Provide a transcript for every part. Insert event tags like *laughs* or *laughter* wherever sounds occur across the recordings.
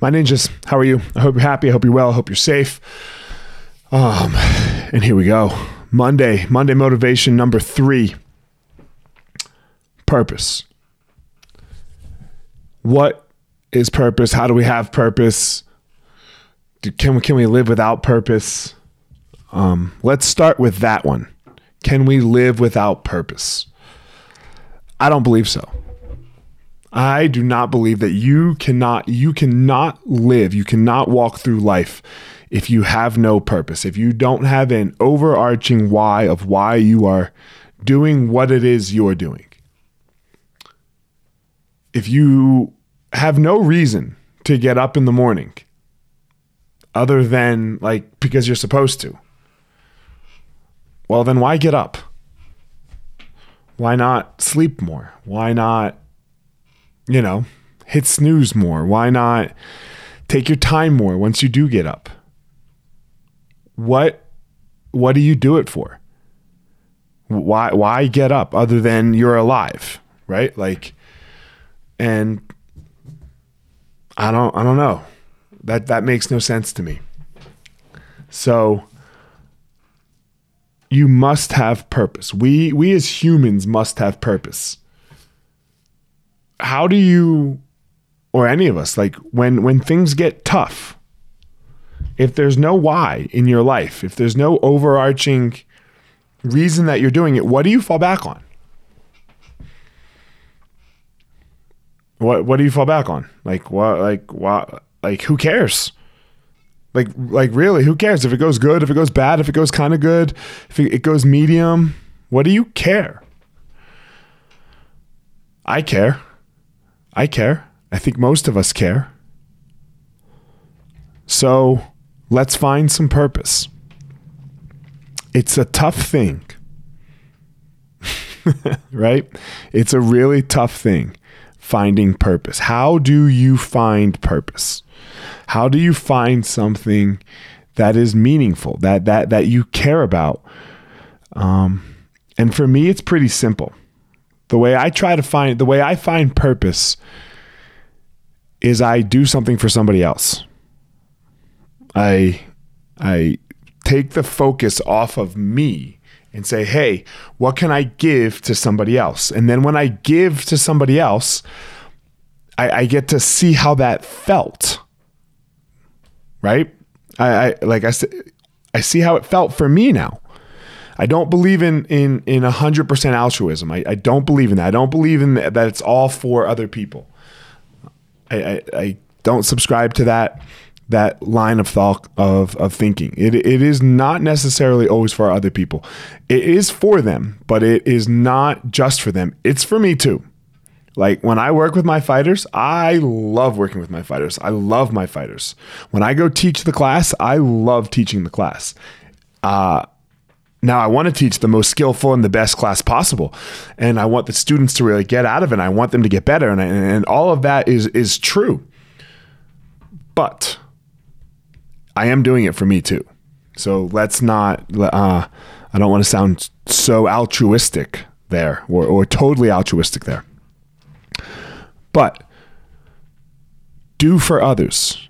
My ninjas, how are you? I hope you're happy. I hope you're well. I hope you're safe. Um, and here we go. Monday, Monday motivation number three purpose. What is purpose? How do we have purpose? Can we, can we live without purpose? Um, let's start with that one. Can we live without purpose? I don't believe so. I do not believe that you cannot you cannot live, you cannot walk through life if you have no purpose. If you don't have an overarching why of why you are doing what it is you're doing. If you have no reason to get up in the morning other than like because you're supposed to. Well, then why get up? Why not sleep more? Why not you know, hit snooze more? Why not take your time more once you do get up? What what do you do it for? Why why get up other than you're alive, right? Like and I don't I don't know. That that makes no sense to me. So you must have purpose. We we as humans must have purpose how do you or any of us like when when things get tough if there's no why in your life if there's no overarching reason that you're doing it what do you fall back on? What what do you fall back on? Like what like what like who cares? Like like really who cares? If it goes good if it goes bad if it goes kind of good if it, it goes medium what do you care? I care I care. I think most of us care. So let's find some purpose. It's a tough thing, *laughs* right? It's a really tough thing finding purpose. How do you find purpose? How do you find something that is meaningful, that that that you care about? Um, and for me, it's pretty simple. The way I try to find the way I find purpose is I do something for somebody else. I I take the focus off of me and say, "Hey, what can I give to somebody else?" And then when I give to somebody else, I, I get to see how that felt. Right? I, I like I said, I see how it felt for me now. I don't believe in in in hundred percent altruism. I, I don't believe in that. I don't believe in that it's all for other people. I, I, I don't subscribe to that that line of thought of of thinking. It it is not necessarily always for other people. It is for them, but it is not just for them. It's for me too. Like when I work with my fighters, I love working with my fighters. I love my fighters. When I go teach the class, I love teaching the class. Uh, now I want to teach the most skillful and the best class possible, and I want the students to really get out of it. I want them to get better, and and all of that is is true. But I am doing it for me too. So let's not. Uh, I don't want to sound so altruistic there, or or totally altruistic there. But do for others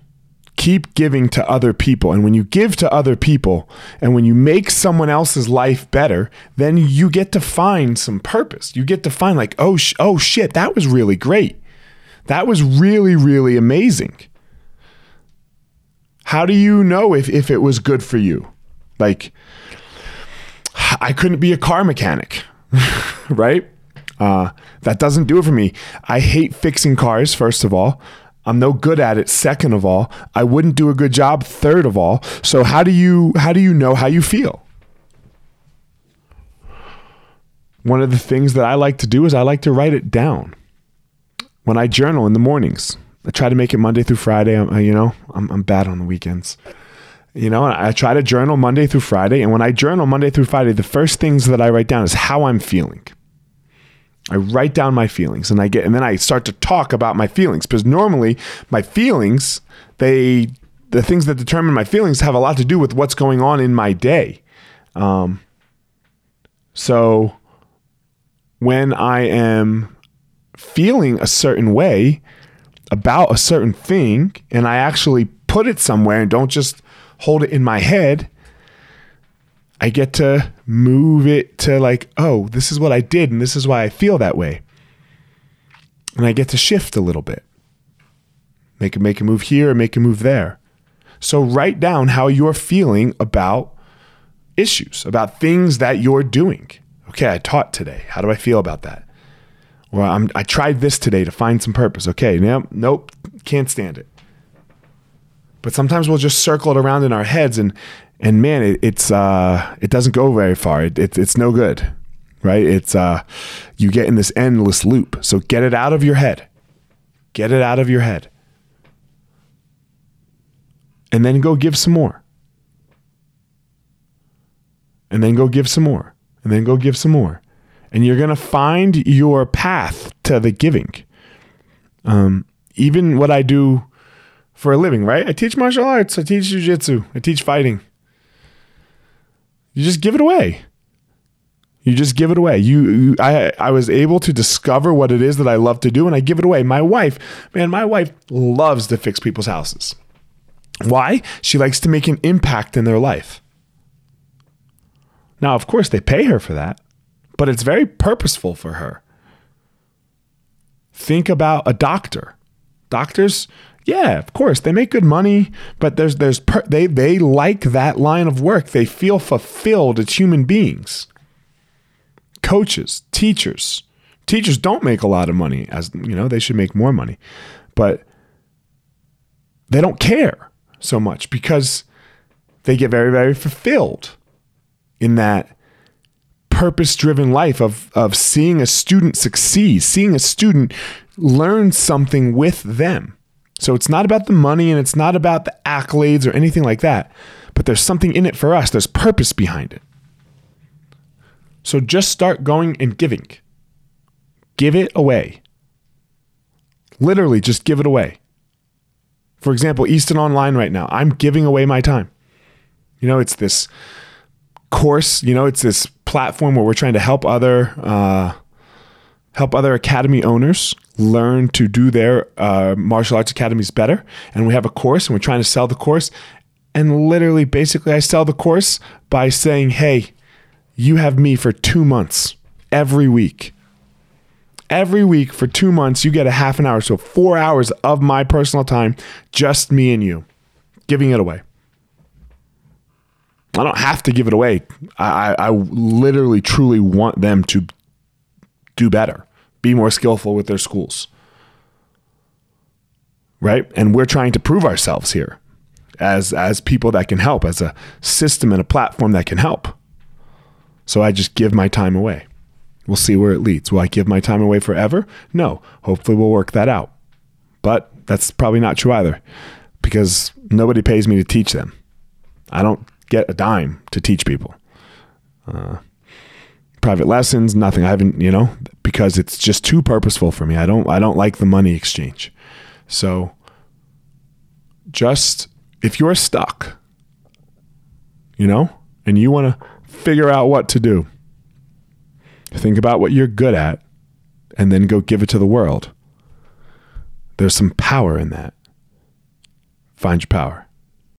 keep giving to other people. And when you give to other people and when you make someone else's life better, then you get to find some purpose. You get to find, like, oh, sh- oh shit, that was really great. That was really, really amazing. How do you know if, if it was good for you? Like, *sighs* I couldn't be a car mechanic, *laughs* right? Uh, that doesn't do it for me. I hate fixing cars, first of all. I'm no good at it. Second of all, I wouldn't do a good job. Third of all, so how do you how do you know how you feel? One of the things that I like to do is I like to write it down. When I journal in the mornings, I try to make it Monday through Friday. I'm, you know, I'm, I'm bad on the weekends. You know, I try to journal Monday through Friday, and when I journal Monday through Friday, the first things that I write down is how I'm feeling. I write down my feelings and I get and then I start to talk about my feelings because normally my feelings they the things that determine my feelings have a lot to do with what's going on in my day. Um, so when I am feeling a certain way, about a certain thing and I actually put it somewhere and don't just hold it in my head, I get to move it to like, oh, this is what I did and this is why I feel that way. And I get to shift a little bit. Make a make a move here, make a move there. So write down how you're feeling about issues, about things that you're doing. Okay, I taught today. How do I feel about that? Or I'm, I tried this today to find some purpose. Okay, nope, can't stand it. But sometimes we'll just circle it around in our heads, and and man, it, it's uh, it doesn't go very far. It, it, it's no good, right? It's uh, you get in this endless loop. So get it out of your head. Get it out of your head, and then go give some more and then go give some more, and then go give some more. And you're going to find your path to the giving. Um, even what I do for a living, right? I teach martial arts, I teach jujitsu, I teach fighting. You just give it away. You just give it away. You, you, I, I was able to discover what it is that I love to do, and I give it away. My wife, man, my wife loves to fix people's houses. Why? She likes to make an impact in their life. Now, of course, they pay her for that, but it's very purposeful for her. Think about a doctor. Doctors, yeah, of course, they make good money, but there's there's per, they they like that line of work. They feel fulfilled as human beings. Coaches, teachers, teachers don't make a lot of money as you know, they should make more money. But they don't care so much because they get very very fulfilled in that purpose driven life of, of seeing a student succeed, seeing a student learn something with them. So it's not about the money and it's not about the accolades or anything like that, but there's something in it for us. There's purpose behind it. So just start going and giving. Give it away. Literally, just give it away. For example, Easton Online right now, I'm giving away my time. You know, it's this course. You know, it's this platform where we're trying to help other uh, help other academy owners learn to do their uh, martial arts academies better. And we have a course, and we're trying to sell the course. And literally, basically, I sell the course by saying, "Hey, you have me for two months every week." Every week for two months, you get a half an hour, so four hours of my personal time, just me and you, giving it away. I don't have to give it away. I, I literally, truly want them to do better, be more skillful with their schools. Right? And we're trying to prove ourselves here as as people that can help, as a system and a platform that can help. So I just give my time away. We'll see where it leads. Will I give my time away forever? No. Hopefully we'll work that out. But that's probably not true either because nobody pays me to teach them. I don't get a dime to teach people. Uh, private lessons, nothing. I haven't, you know, because it's just too purposeful for me. I don't I don't like the money exchange. So just if you're stuck, you know, and you want to figure out what to do, think about what you're good at and then go give it to the world. There's some power in that. Find your power.